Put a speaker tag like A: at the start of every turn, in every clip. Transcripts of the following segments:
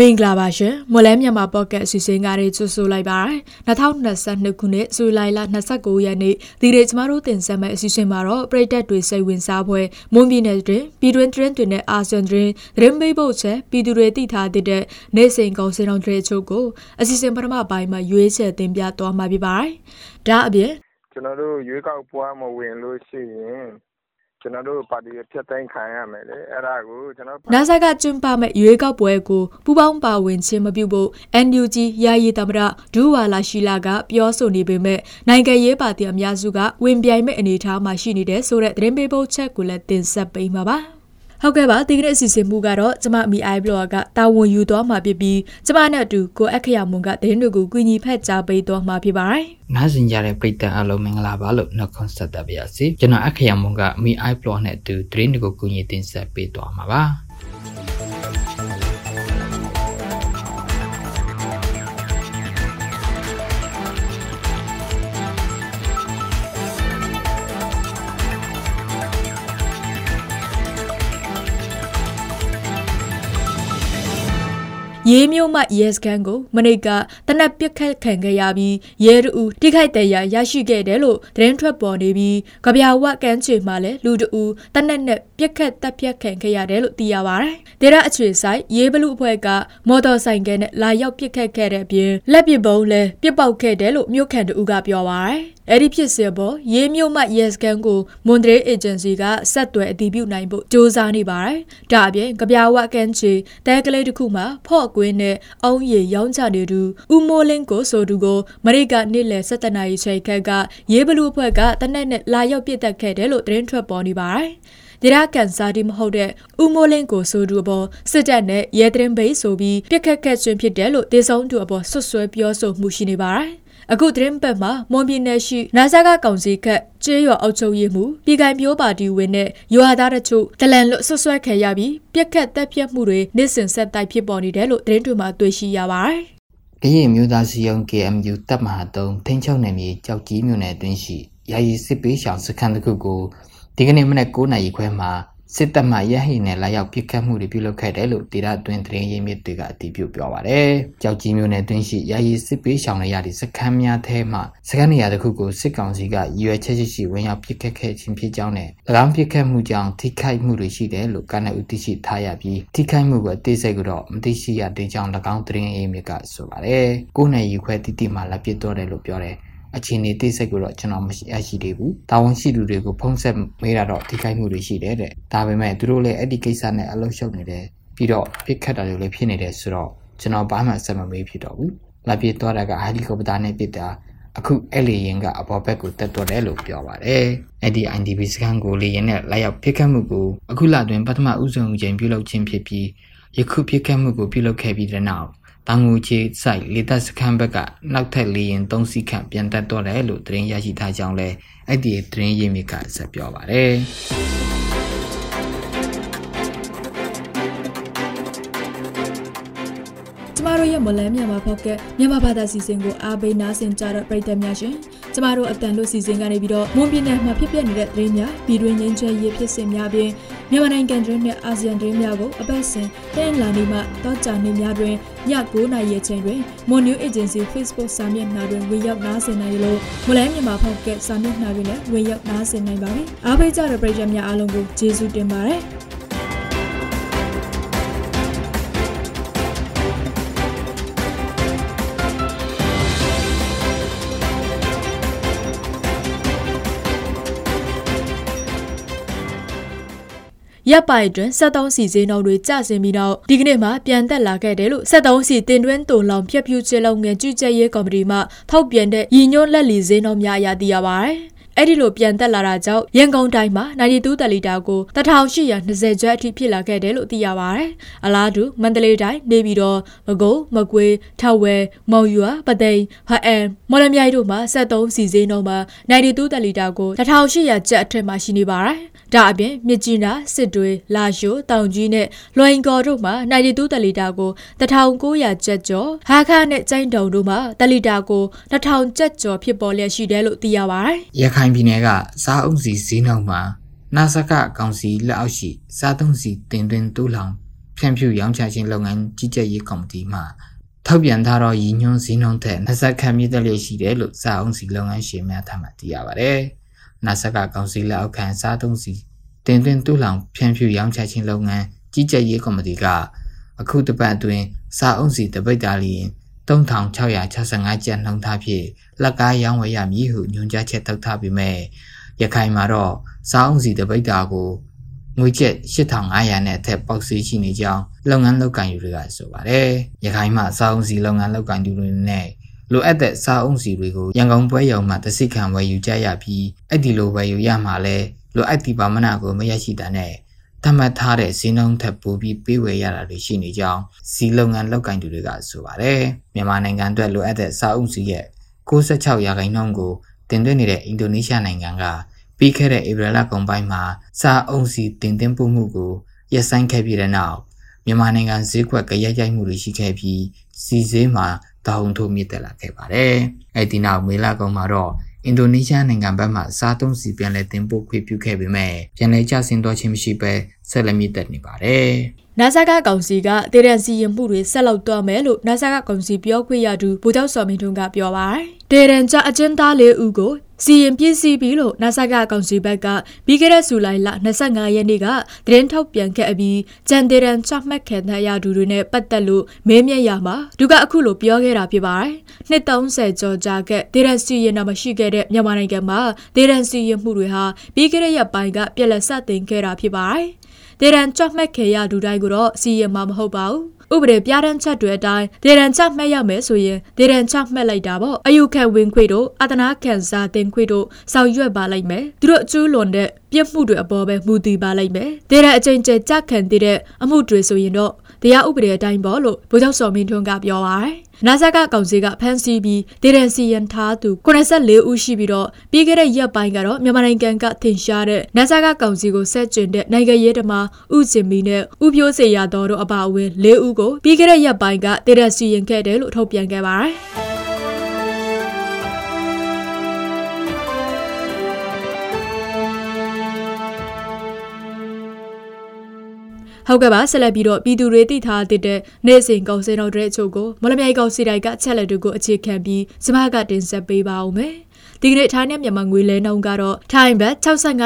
A: မင်္ဂလာပါရှင်မွန်လဲမြန်မာပေါ့ကတ်အစီအစဉ်ကားတွေကြိုဆိုလိုက်ပါရ2022ခုနှစ်ဇူလိုင်လ29ရက်နေ့ဒီနေ့ကျမတို့တင်ဆက်မယ့်အစီအစဉ်မှာတော့ပြည်သက်တွေစိတ်ဝင်စားပွဲမွန်ပြည်နယ်တွင်ပြည်တွင်းတွင်တွင်နဲ့အာဆီယံတွင်သတင်းပေးဖို့ချက်ပြည်သူတွေသိထားတဲ့နေ့စဉ်ကောင်စီတော်တွေအချို့ကိုအစီအစဉ်ပထမပိုင်းမှာရွေးချယ်တင်ပြသွားမှာဖြစ်ပါတယ်ဒါအပြင်
B: ကျွန်တော်တို့ရွေးကောက်ပွဲမဝင်လို့ရှိရင် ကျွန်တော်တို့ပါတီဖြတ်သိမ်းခံရမယ်လေအဲ့ဒါကိုကျွန်တော်
A: နာဆာကကျင်းပမဲ့ရွေးကောက်ပွဲကိုပူပေါင်းပါဝင်ခြင်းမပြုဖို့ NUG ယာယီသမရဒူဝါလာရှိလာကပြောဆိုနေပေမဲ့နိုင်ငံရေးပါတီအများစုကဝင်ပြိုင်မဲ့အနေအထားမှာရှိနေတဲ့ဆိုတဲ့သတင်းပေးပို့ချက်ကိုလည်းတင်ဆက်ပေးမှာပါ ဟုတ်ကဲ့ပါဒီကနေ့အစီအစဉ်မှုကတော့ကျမမီအိုင်ဘလော့ကတာဝန်ယူသွားမှာဖြစ်ပြီးကျမနဲ့အတူကိုအခရမွန်ကတင်းတို့ကိုကူညီဖက်ကြားပေးသွားမှာဖြစ်ပါတယ်။
C: နားဆင်ကြတဲ့ပရိသတ်အလုံးမင်္ဂလာပါလို့နှုတ်ခွန်းဆက်သပါရစေ။ကျွန်တော်အခရမွန်ကမီအိုင်ဘလော့နဲ့အတူတင်းတို့ကိုကူညီတင်ဆက်ပေးသွားမှာပါ။
A: ရေးမျိုးမှရဲစခန်းကိုမနေ့ကတနက်ပစ်ခတ်ခံခဲ့ရပြီးရဲတူတိခိုက်တဲ့ရရရှိခဲ့တယ်လို့သတင်းထွက်ပေါ်နေပြီးကြပြဝကန်းချေမှာလည်းလူတူတနက်နဲ့ပစ်ခတ်တပ်ဖြတ်ခံခဲ့ရတယ်လို့သိရပါတယ်။ဒေရအခြေဆိုင်ရေးဘလူအဖွဲ့ကမော်တော်ဆိုင်ကနဲ့လာရောက်ပစ်ခတ်ခဲ့တဲ့အပြင်လက်ပစ်ပုံးလည်းပြစ်ပေါက်ခဲ့တယ်လို့မြို့ခံတူကပြောပါတယ်။ အဲ့ဒီဖြစ်စဉ်ပေါ်ရေးမြို့မှရဲစခန်းကိုမွန်ဒရေးအေဂျင်စီကဆက်သွယ်အတည်ပြုနိုင်ဖို့စ조사နေပါတယ်။ဒါအပြင်ကြပြာဝကန်ချီတဲကလေးတစ်ခုမှာဖော့ကွင်းနဲ့အုံးရည်ရောင်းချနေသူဦးမိုးလင်းကိုဆိုသူကိုမရိကနေ့လယ်7နာရီချိန်ခန့်ကရေးဘလူးအဖွဲ့ကတနက်နဲ့လာရောက်ပြစ်တက်ခဲ့တယ်လို့သတင်းထွက်ပေါ်နေပါတယ်။ဒေရာကန်စာဒီမဟုတ်တဲ့ဦးမိုးလင်းကိုဆိုသူအပေါ်စစ်တပ်နဲ့ရဲတရင်ဘိတ်ဆိုပြီးပြစ်ခတ်ခဲ့ခြင်းဖြစ်တယ်လို့ဒေဆုံးသူအပေါ်ဆွဆွဲပြောဆိုမှုရှိနေပါတယ်။ အခုသတင်းပတ်မှာမွန်ပြည်နယ်ရှိနာဆာကကောင်စီခက်ကျေးရွာအုပ်ချုပ်ရေးမှုပြည်ခိုင်မျိုးပါတီဝင်နဲ့ရွာသားတချို့တလန်လွတ်ဆွဆွဲခံရပြီးပြက်ခတ်တက်ပြက်မှုတွေနေ့စဉ်ဆက်တိုက်ဖြစ်ပေါ်နေတယ်လို့သတင်းတွေမှာတွေ့ရှိရပါတယ်။
C: ကရင်မျိုးသားစီယုံ KMU တပ်မဟာ3ထင်းချုံနယ်မြေကြောက်ကြီးမြို့နယ်အတွင်းရှိယာယီစစ်ပေးရှောင်စခန်းတစ်ခုကိုဒီကနေ့မနက်9:00နာရီခွဲမှာ စစ်တပ်မှရဟိနဲ့လာရောက်ပစ်ခတ်မှုတွေပြုလုပ်ခဲ့တယ်လို့ဒေသတွင်းသတင်းရင်းမြစ်တွေကအတည်ပြုပြောပါတယ်။ကြောက်ကြီးမျိုးနဲ့တွင်းရှိယာယီစစ်ပေးရှောင်ရတဲ့စခန်းများထဲမှစခန်းနေရာတစ်ခုကိုစစ်ကောင်စီကရွယ်ချက်ရှိရှိဝင်ရောက်ပစ်ခတ်ခဲ့ခြင်းဖြစ်ကြောင်းနဲ့၎င်းပစ်ခတ်မှုကြောင့်ထိခိုက်မှုတွေရှိတယ်လို့ကနအူသိရှိထားရပြီးထိခိုက်မှုကိုအသေးစိတ်ကတော့မသိရှိရတဲ့ကြောင်း၎င်းသတင်းရင်းမြစ်ကဆိုပါတယ်။ကိုယ်နဲ့ယူခွဲတိတိမှလက်ပစ်တော့တယ်လို့ပြောတယ်။ အခြေအနေသိစိတ်ကိုတော့ကျွန်တော်မရှိရရှိသေးဘူး။တာဝန်ရှိသူတွေကိုဖုံးဆက်မေးတာတော့ထိခိုက်မှုတွေရှိတယ်တဲ့။ဒါပေမဲ့သူတို့လည်းအဲ့ဒီကိစ္စနဲ့အလုပ်ရှုပ်နေတယ်။ပြီးတော့ပြစ်ခတ်တာတွေလည်းဖြစ်နေတယ်ဆိုတော့ကျွန်တော်ဘာမှဆက်မမေးဖြစ်တော့ဘူး။လာပြေးသွားတာကဟယ်လီကော်ပတာနဲ့ပြစ်တာအခုအဲ့လေရင်ကအပေါ်ဘက်ကိုတက်တော့တယ်လို့ပြောပါတယ်။အဲ့ဒီ IDB စကန်ကိုလေရင်နဲ့လိုက်ရောက်ဖိခတ်မှုကိုအခုလတွင်ပထမဦးဆုံးချိန်ပြုလုပ်ခြင်းဖြစ်ပြီးယခုဖိခတ်မှုကိုပြုလုပ်ခဲ့ပြီးတဲ့နောက် တောင်ငူချေစိုက်လေတပ်စခန်းဘက်ကနောက်ထပ်လေရင်၃စီးခန့်ပြန်တက်တော့တယ်လို့သတင်းရရှိထားကြောင်းလည်းအဲ့ဒီသတင်းရင်းမြစ်ကဆက်ပြောပါတယ်
A: ကျမတို့ရဲ့မလန်းမြန်မာဖောက်ကမြန်မာဘာသာစီစဉ်ကိုအားပေးနားဆင်ကြတဲ့ပရိသတ်များရှင်ကျမတို့အတန်လို့စီစဉ်ကနေပြီးတော့မွန်ပြည်နယ်မှာဖြစ်ပျက်နေတဲ့သတင်းများပြည်တွင်းငင်းချဲရေးဖြစ်စဉ်များပြင်မြန်မာနိုင်ငံတွင်းနဲ့အာဆီယံတွင်းများကိုအပတ်စဉ်တင်လာနေမှတောကြာနေများတွင်ည9:00နာရီအချိန်တွင် Mon New Agency Facebook စာမျက်နှာတွင်ဝင်ရောက်နားဆင်နိုင်ရလို့မလန်းမြန်မာဖောက်ကစာမျက်နှာတွင်လည်းဝင်ရောက်နားဆင်နိုင်ပါပြီအားပေးကြတဲ့ပရိသတ်များအားလုံးကိုကျေးဇူးတင်ပါတယ် ရပ်ပိုင်အတွင်း73စီဈေးနှုန်းတွေကျဆင်းပြီးနောက်ဒီကနေ့မှပြန်တက်လာခဲ့တယ်လို့73စီတင်တွင်းတုံလောင်ဖြတ်ဖြူကျလုပ်ငန်းကြီးကြပ်ရေးကော်မတီမှထောက်ပြန်တဲ့ရည်ညွှန်းလက်လီဈေးနှုန်းများအရသိရပါတယ်။ အဲ့ဒီလိုပြန်တက်လာတာကြောင့်ရန်ကုန်တိုင်းမှာ92တလီတာကို1820ကျွတ်အထိဖြစ်လာခဲ့တယ်လို့သိရပါတယ်။အလားတူမန္တလေးတိုင်းနေပြည်တော်မကုန်းမကွေးထောက်ဝဲမော်ယူဝပသိမ်ဟအမ်မော်လမြိုင်တို့မှာ73စီဈေးနှုန်းမှာ92တလီတာကို1800ကျပ်အထက်မှာရှိနေပါတယ်။ဒါအပြင်မြစ်ကြီးနားစစ်တွေလာရှိုးတောင်ကြီးနဲ့လွိုင်ကော်တို့မှာ92တလီတာကို1900ကျပ်ကျော်ဟာခါနဲ့ကျိုင်းတုံတို့မှာတလီတာကို2000ကျပ်ကျော်ဖြစ်ပေါ်လျက်ရှိတယ်လို့သိရပါတယ်။
C: ရခိုင်ပြည်နယ်ကစားအုပ်စီဈေးနှုန်းမှာနာဆကကောင်စီလက်အောက်ရှိစားသုံးစီတင်သွင်းတူးလောင်ဖြန့်ဖြူးရောင်းချခြင်းလုပ်ငန်းကြီးကြပ်ရေးကော်မတီမှထောက်ပြန်ထားသောရည်ညွှန်းစည်းနှုန်းထက်နှစ်ဆက်ခန့်မြင့်တက်လျက်ရှိတယ်လို့စာအုပ်စီလုပ်ငန်းရှင်များထမှသိရပါဗျ။နာဆက်ကကောင်စီလက်အောက်ခံစားသုံးစီတင်သွင်းတူလောင်ဖြန့်ဖြူးရောင်းချခြင်းလုပ်ငန်းကြီးကြပ်ရေးကော်မတီကအခုတပတ်အတွင်းစာအုပ်စီတပိတ်တာလျင် 3665ကျပ်နှုန်းထားဖြင့်လက်ကားရောင်းဝယ်ရမည်ဟုညွှန်ကြားချက်ထုတ်ထားပေမဲ့ရခိုင်မှာတော့စာအုပ်စီတပိတ်တာကိုငွေကျပ်8500နဲ့အထက်ပေါက်စီရှိနေကြောင်းလုပ်ငန်းလုပ်ကိုင်သူတွေကဆိုပါတယ်။ရခိုင်မှာစာအုပ်စီလုပ်ငန်းလုပ်ကိုင်သူတွေနဲ့လိုအပ်တဲ့စာအုပ်စီတွေကိုရန်ကုန်ပွဲရုံမှာတစိခံဝယ်ယူကြရပြီးအဲ့ဒီလိုဝယ်ယူရမှာလဲလိုအပ်ဒီပါမနာကိုမရရှိတာနဲ့ သတ်မှတ်ထားတဲ့ဈေးနှုန်းထက်ပိုပြီးပေးဝယ်ရတာတွေရှိနေကြောင်းစီလုပ်ငန်းလုပ်ကိုင်သူတွေကဆိုပါတယ်။မြန်မာနိုင်ငံအတွက်လိုအပ်တဲ့စာအုပ်စီရဲ့66ရာခိုင်နှုန်းကိုတင်သွင်းနေတဲ့အင်ဒိုနီးရှားနိုင်ငံကပြီးခဲ့တဲ့ဧပြီလကုန်ပိုင်းမှာစာအုပ်စီတင်သွင်းပို့မှုကိုရပ်ဆိုင်းခဲ့ပြီးတဲ့နောက်မြန်မာနိုင်ငံဈေးကွက်ကရိုက်ရိုက်မှုတွေရှိခဲ့ပြီးစီဈေးမှာတောင်းထိုးမြင့်တက်လာခဲ့ပါတယ်။အဲဒီနောက်မေလကုန်မှာတော့ အင်ဒိုနီးရှားနိုင်ငံဘက်မှစားသုံးစီပြန်လည်တင်ပို့ခွင့်ပြုခဲ့ပေမဲ့ပြန်လည်ကျဆင်းသွားခြင်းမရှိဘဲဆက်လက်မြင့်တက်နေပါတယ်။
A: နာဆာကကောင်စီကဒေရန်စီရင်မှုတွေဆက်လုပ်တော့မယ်လို့နာဆာကကောင်စီပြောခွင့်ရသူဗိုလ်ချုပ်စော်မင်းထွန်းကပြောပါတယ်။ဒေရန်ကြအကျဉ်းသားလေးဦးကိုစီရင်ပြည့်စည်ပြီလို့နာဆာကကောင်စီဘက်ကပြီးခဲ့တဲ့ဇူလိုင်လ25ရက်နေ့ကသတင်းထုတ်ပြန်ခဲ့အပြီးဂျန်ဒေရန်ချမှတ်ခံရသူတွေနဲ့ပတ်သက်လို့မဲမြက်ရမှာသူကအခုလိုပြောခဲ့တာဖြစ်ပါတယ်။နှစ်30ကျော်ကြာခဲ့ဒေရန်စီရင်တော့မရှိခဲ့တဲ့မြန်မာနိုင်ငံမှာဒေရန်စီရင်မှုတွေဟာပြီးခဲ့တဲ့ရက်ပိုင်းကပြက်လက်ဆက်တင်ခဲ့တာဖြစ်ပါတယ်။ဒေရန်ချမှတ်ခဲ့ရသူတိုင်းကိုတော့စီရင်မှာမဟုတ်ပါဘူး။ဥပဒေပြဋ္ဌာန်းချက်တွေအတိုင်းဒေရန်ချမှတ်ရမယ်ဆိုရင်ဒေရန်ချမှတ်လိုက်တာပေါ့အယူခံဝင်ခွေတို့အတနာခံစားတင်ခွေတို့ဆောင်ရွက်ပါလိုက်မယ်သူတို့အကျူးလွန်တဲ့ပြစ်မှုတွေအပေါ်ပဲမူတည်ပါလိုက်မယ်ဒေရန်အချိန်ကျကြခံတဲ့အမှုတွေဆိုရင်တော့တရားဥပဒေအတိုင်းပေါ့လို့ဗိုလ်ချုပ်စော်မင်းထွန်းကပြောပါရယ်နာဇက်ကကောင်စီကဖမ်းဆီးပြီးဒေရန်စီယန်ထားသူ84ဦးရှိပြီးတော့ပြီးခဲ့တဲ့ရက်ပိုင်းကတော့မြန်မာနိုင်ငံကထင်ရှားတဲ့နာဇက်ကကောင်စီကိုဆက်ကျင်တဲ့နိုင်ငံရေးဓမ္မဥစင်မီနဲ့ဥပြိုးစေရတော်တို့အပါအဝင်၄ဦးကိုပြီးခဲ့တဲ့ရက်ပိုင်းကဒေရန်စီယန်ခဲ့တယ်လို့ထုတ်ပြန်ခဲ့ပါတယ် ဟုတ်ကဲ့ပါဆက်လက်ပြီးတော့ပြည်သူတွေသိထားတဲ့နေ့စဉ်ကောင်စင်တော်တဲ့အချို့ကိုမလမြိုင်ကောင်စီတိုင်ကချက်လက်တွေကိုအခြေခံပြီးစမကတင်ဆက်ပေးပါဦးမယ်။ဒီကနေ့ထိုင်းနဲ့မြန်မာငွေလဲနှုန်းကတော့ထိုင်းဘတ်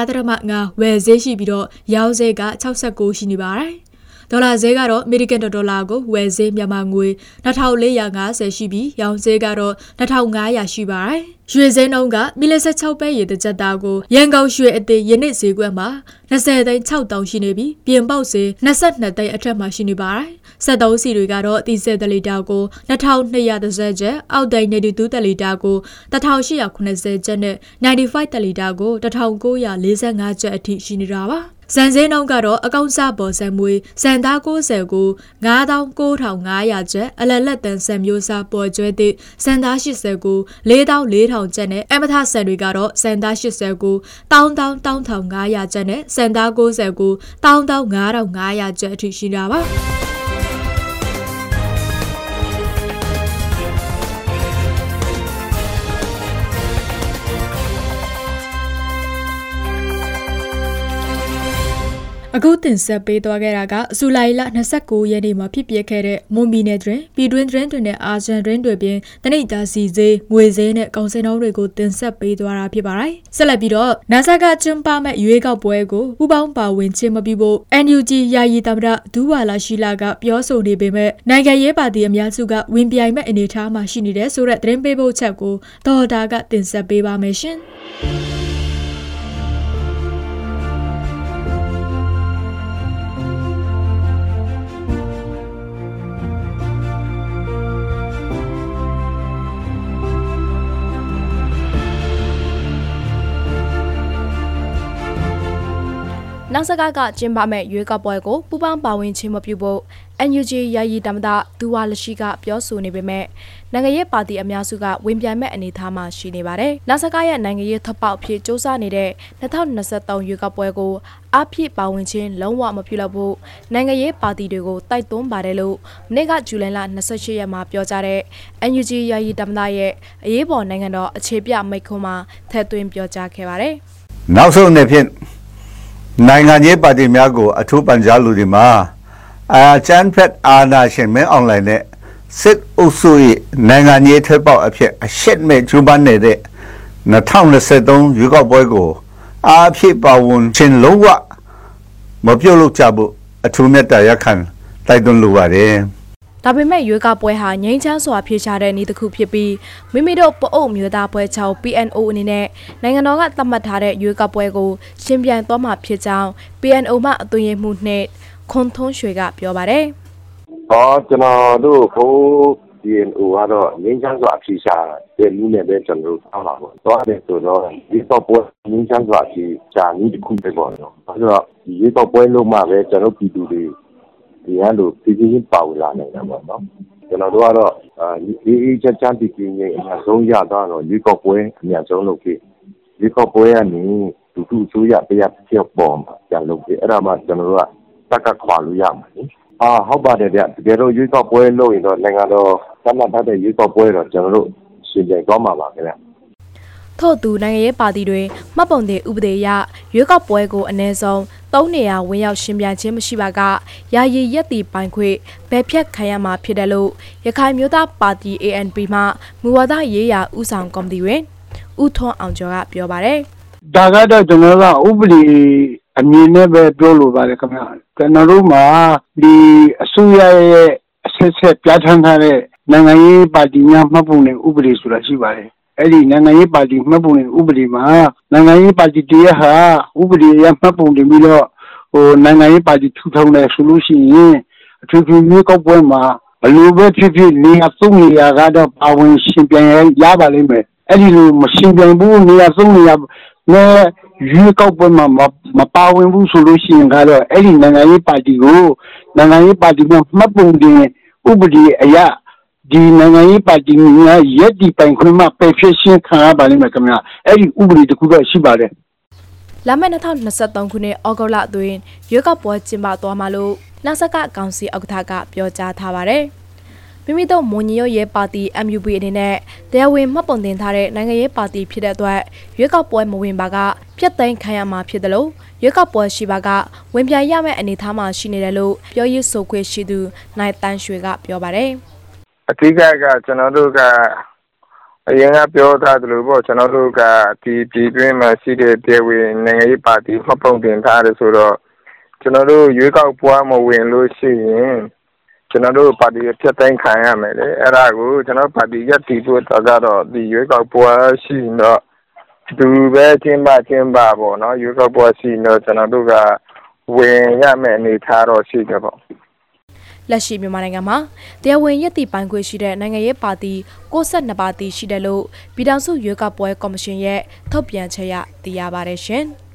A: 65.5ဝယ်ဈေးရှိပြီးတော့ရောင်းဈေးက69ရှိနေပါတယ်။ ဒေါ်လာဈေးကတော့အမေရိကန်ဒေါ်လာကိုဝယ်ဈေးမြန်မာငွေ2450ရှိပြီးရောင်းဈေးကတော့2500ရှိပါတယ်။ရွှေဈေးနှုန်းကမီလ16ပဲရေတစ်ကြက်သားကိုရန်ကုန်ရွှေအသေးယနေ့ဈေးကွက်မှာ20သိန်း6000ရှိနေပြီးပြင်ပေါက်ဈေး22သိန်းအထက်မှာရှိနေပါတယ်။73စီတွေကတော့တီဆယ်တလီတာကို2230ကျပ်အောက်သိန်း92တလီတာကို1880ကျပ်နဲ့95တလီတာကို1945ကျပ်အထိရှိနေတာပါ။ ဇန်စင်းနှုန်းကတော့အကောင့်စပေါ်ဇန်မွေဇန်သား90ကို99,500ကျပ်အလလက်တန်ဇန်မျိုးစားပေါ်ကျွဲသည့်ဇန်သား80ကို44,000ကျပ်နဲ့အမထဆန်တွေကတော့ဇန်သား80ကို1,1,500ကျပ်နဲ့ဇန်သား90ကို1,500ကျပ်အထိရှိတာပါ အခုတင်ဆက်ပေးသွားခဲ့တာကဇူလိုင်လ29ရက်နေ့မှာဖြစ်ပျက်ခဲ့တဲ့မွန်ဘီနယ်တွင်ပြည်တွင်းတွင်တွင်နဲ့အာဇန်တွင်တွေပြင်တနိဒာစီစေးငွေစေးနဲ့ကောင်စင်နှုန်းတွေကိုတင်ဆက်ပေးသွားတာဖြစ်ပါတယ်။ဆက်လက်ပြီးတော့နာဆာကကျွန်းပမဲ့ရွေးကောက်ပွဲကိုပူပေါင်းပါဝင်ခြင်းမပြုဖို့ NUG ယာယီသမ္မတဒူးဝါလာရှိလာကပြောဆိုနေပေမဲ့နိုင်ငံရေးပါတီအများစုကဝင်ပြိုင်မဲ့အနေအထားမှာရှိနေတဲ့ဆိုတဲ့သတင်းပေးပို့ချက်ကိုဒေါ်တာကတင်ဆက်ပေးပါမယ်ရှင်။
D: နောက်စကားကကျင်းပမဲ့ရွေးကောက်ပွဲကိုပူပေါင်းပါဝင်ခြင်းမပြုဖို့ NUG ယာယီတမတာဒူဝါလရှိကပြောဆိုနေပေမဲ့နိုင်ငံရေးပါတီအများစုကဝင်ပြိုင်မဲ့အနေအထားမှာရှိနေပါတယ်။နောက်စကားရဲ့နိုင်ငံရေးထပ်ပေါက်ဖြစ်စ조사နေတဲ့2023ရွေးကောက်ပွဲကိုအဖြစ်ပါဝင်ခြင်းလုံးဝမပြုလုပ်ဖို့နိုင်ငံရေးပါတီတွေကိုတိုက်တွန်းပါတယ်လို့မနေ့ကဇူလိုင်လ28ရက်မှာပြောကြားတဲ့ NUG ယာယီတမတာရဲ့အရေးပေါ်နိုင်ငံတော်အခြေပြမိန့်ခွန်းမှာထည့်သွင်းပြောကြားခဲ့ပါတယ်။
E: နောက်ဆုံးအနေဖြင့် နိုင်ငံရေးပါတီများကို အထူးပန်ကြားလူတွေမှာအာချန်ဖက်အာနာရှင်မင်းအွန်လိုင်းနဲ့စစ်အုပ်စုရဲ့နိုင်ငံရေးထွက်ပေါက်အဖြစ်အရှက်မဲ့ကျူးပန်းနေတဲ့2023ရွေးကောက်ပွဲကို အားဖြည့်ပါဝင်ခြင်းလုံးဝမပြုတ်လို့ကြဖို့အထူးမြတ်တာရက်ခံတိုက်တွန်းလိုပါတယ်
D: ဒါပေမဲ့ရွေးကောက်ပွဲဟာငြိမ်းချမ်းစွာဖြေရှာတဲ့နည်းတစ်ခုဖြစ်ပြီးမိမိတို့ပအုပ်မျိုးသားပွဲ6 PNO အနေနဲ့နိုင်ငံတော်ကသတ်မှတ်ထားတဲ့ရွေးကောက်ပွဲကိုရှင်ပြန်သွားမှာဖြစ်ကြောင်း PNO မှအသွင်ရမှုနဲ့ခွန်ထုံးရွှေကပြောပါတယ်။
F: ဟောကျွန်တော်တို့ဘိုး DNO ကတော့ငင်းချမ်းစွာအဖြေရှာတဲ့နည်းနဲ့ပဲကျွန်တော်တို့ဆောင်းလာပေါ့။တော့အဲ့ဆိုတော့ဒီတော့ပွဲငင်းချမ်းစွာအဖြေရှာနည်းတစ်ခုပဲပေါ့နော်။အဲဆိုတော့ဒီရေတော့ပွဲလုံးမှပဲကျွန်တော်ပြည်သူတွေ ဒီဟန်လိုပြည်ပြည်ချင်းပါဝင်လာနိုင်တာပေါ့နော်။ကျွန်တော်တို့ကတော့အာဒီအေးချမ်းချမ်းပြည်ပြည်ချင်းအများဆုံးရတော့ရေတော့ပွဲအများဆုံးလုပ်ပြီးရေတော့ပွဲကနေဒုတိယဆိုရတရားဖြစ်ပေါ်မှာပြန်လုပ်ပြီးအဲ့ဒါမှကျွန်တော်တို့ကတက်ကခွာလို့ရမှာလေ။အာဟုတ်ပါတယ်ဗျတကယ်တော့ရွေးကောက်ပွဲလုပ်ရင်တော့နိုင်ငံတော်သတ်မှတ်ထားတဲ့ရွေးကောက်ပွဲတော့ကျွန်တော်တို့ရှင်ပြိုင်သွားမှာပါခင်ဗျ
D: ထို့သူနိုင်ငံရေးပါတီတွေမှတ်ပုံတင်ဥပဒေအရရွေးကောက်ပွဲကိုအ ਨੇ ဆုံး၃နေရာဝင်ရောက်ရှင်ပြန်ခြင်းမရှိပါကယာယီရက်တီပိုင်ခွေဘယ်ဖြတ်ခံရမှာဖြစ်တယ်လို့ရခိုင်မျိုးသားပါတီ ANP မှမူဝါဒရေးရာဦးဆောင်ကော်မတီဝင်ဦးထွန်းအောင်ကျော်ကပြောပါတယ်
G: ဒါကတော့ကျွန်တော်ကဥပဒေအမြင်နဲ့ပဲပြောလိုပါတယ်ခင်ဗျာကျွန်တော်တို့မှာဒီအစိုးရရဲ့အဆက်ဆက်ပြဋ္ဌာန်းထားတဲ့နိုင်ငံရေးပါတီများမှတ်ပုံတင်ဥပဒေဆိုတာရှိပါတယ် အဲ့ဒီနိုင်ငံရေးပါတီမှတ်ပုံတင်ဥပဒေမှာနိုင်ငံရေးပါတီတရဟာဥပဒေရမှတ်ပုံတင်ပြီးတော့ဟိုနိုင်ငံရေးပါတီထူထောင်တယ်ဆိုလို့ရှိရင်အထွေထွေမျိုးကောက်ပွဲမှာဘယ်လိုပဲဖြစ်ဖြစ်နေရာသုံးနေရာကတော့ပါဝင်ရှင်ပြန်ရပါလိမ့်မယ်အဲ့ဒီလိုမရှင်ပြန်ဘူးနေရာသုံးနေရာနဲ့ရွေးကောက်ပွဲမှာမမပါဝင်ဘူးဆိုလို့ရှိရင်ကတော့အဲ့ဒီနိုင်ငံရေးပါတီကိုနိုင်ငံရေးပါတီမှာမှတ်ပုံတင်ဥပဒေအရ ဒီနိုင်ငံရေးပါတီများရက်ဒီပိုင်ခွင့်မှာပယ်ဖြစ်ရှင်းခံရပါလိမ့်မယ်ခင်ဗျအဲ့ဒီဥပဒေတစ်ခုတော့ရှိပါတယ်
D: လာမယ့်2023ခုနှစ်ဩဂုတ်လအတွင်းရွေးကောက်ပွဲကျင်းပသွားမှာလို့နာဆက်ကကောင်စီဥက္ကဋ္ဌကပြောကြားထားပါတယ်။မိမိတို့မွန်ညရုပ်ရဲ့ပါတီ MUP အနေနဲ့တရားဝင်မှတ်ပုံတင်ထားတဲ့နိုင်ငံရေးပါတီဖြစ်တဲ့အတွက်ရွေးကောက်ပွဲမဝင်ပါကပြတ်သိမ်းခံရမှာဖြစ်တယ်လို့ရွေးကောက်ပွဲရှိပါကဝင်ပြရမယ့်အနေအထားမှာရှိနေတယ်လို့ပြောရေးဆိုခွင့်ရှိသူနိုင်တန်းရွှေကပြောပါတယ်။
B: အဓိကက ကျွန်တော်တို့က အရင်ကပြောထားသလိုပေါ့ ကျွန်တော်တို့က ဒီပြည်တွင်းမှာရှိတဲ့ဒေဝီနိုင်ငံရေးပါတီ မှတ်ပုံတင်ထားတယ်ဆိုတော့ ကျွန်တော်တို့ ရွေးကောက်ပွဲမဝင်လို့ရှိရင် ကျွန်တော်တို့ပါတီဖြတ်သိမ်းခံရမယ်လေ အဲ့ဒါကို ကျွန်တော်ပါတီရက်တီဖို့တော့ကတော့ ဒီရွေးကောက်ပွဲရှိရင်တော့သူပဲချင်းပါချင်းပါပေါ့နော် ရွေးကောက်ပွဲရှိရင်တော့ ကျွန်တော်တို့က ဝင်ရမယ်အနေထားတော့ ရှိတယ်ပေါ့
D: လက်ရှိမြန်မာနိုင်ငံမှာတရားဝင်ရည်တည်ပိုင်ခွင့်ရှိတဲ့နိုင်ငံရေးပါတီ62ပါတီရှိတယ်လို့ပြည်ထောင်စုရွေးကောက်ပွဲကော်မရှင်ရဲ့ထုတ်ပြန်ချက်အရသိရပါတယ်ရှင်။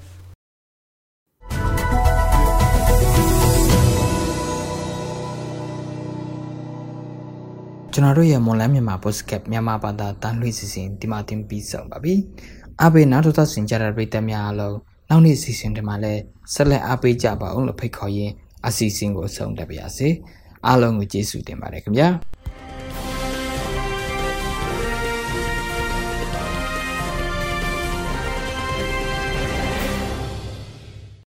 C: ကျွန်တော်တို့ရဲ့မွန်လန်းမြန်မာ podcast မြန်မာဘာသာတန်လှည့်စီစဉ်ဒီမှာတင်ပြီးဆုံးပါပြီ။အားပေးနောက်ထပ်ဆင်ကြတဲ့ပရိသတ်များအားလုံးနောက်နေ့စီစဉ်တွေမှာလည်းဆက်လက်အားပေးကြပါအောင်လို့ဖိတ်ခေါ်ရင်းအစီအစဉ်ကိုအဆုံးသတ်ပါရစေ။ အားလုံးကိုကျေးဇူးတင်ပါတယ်ခင်ဗျာ။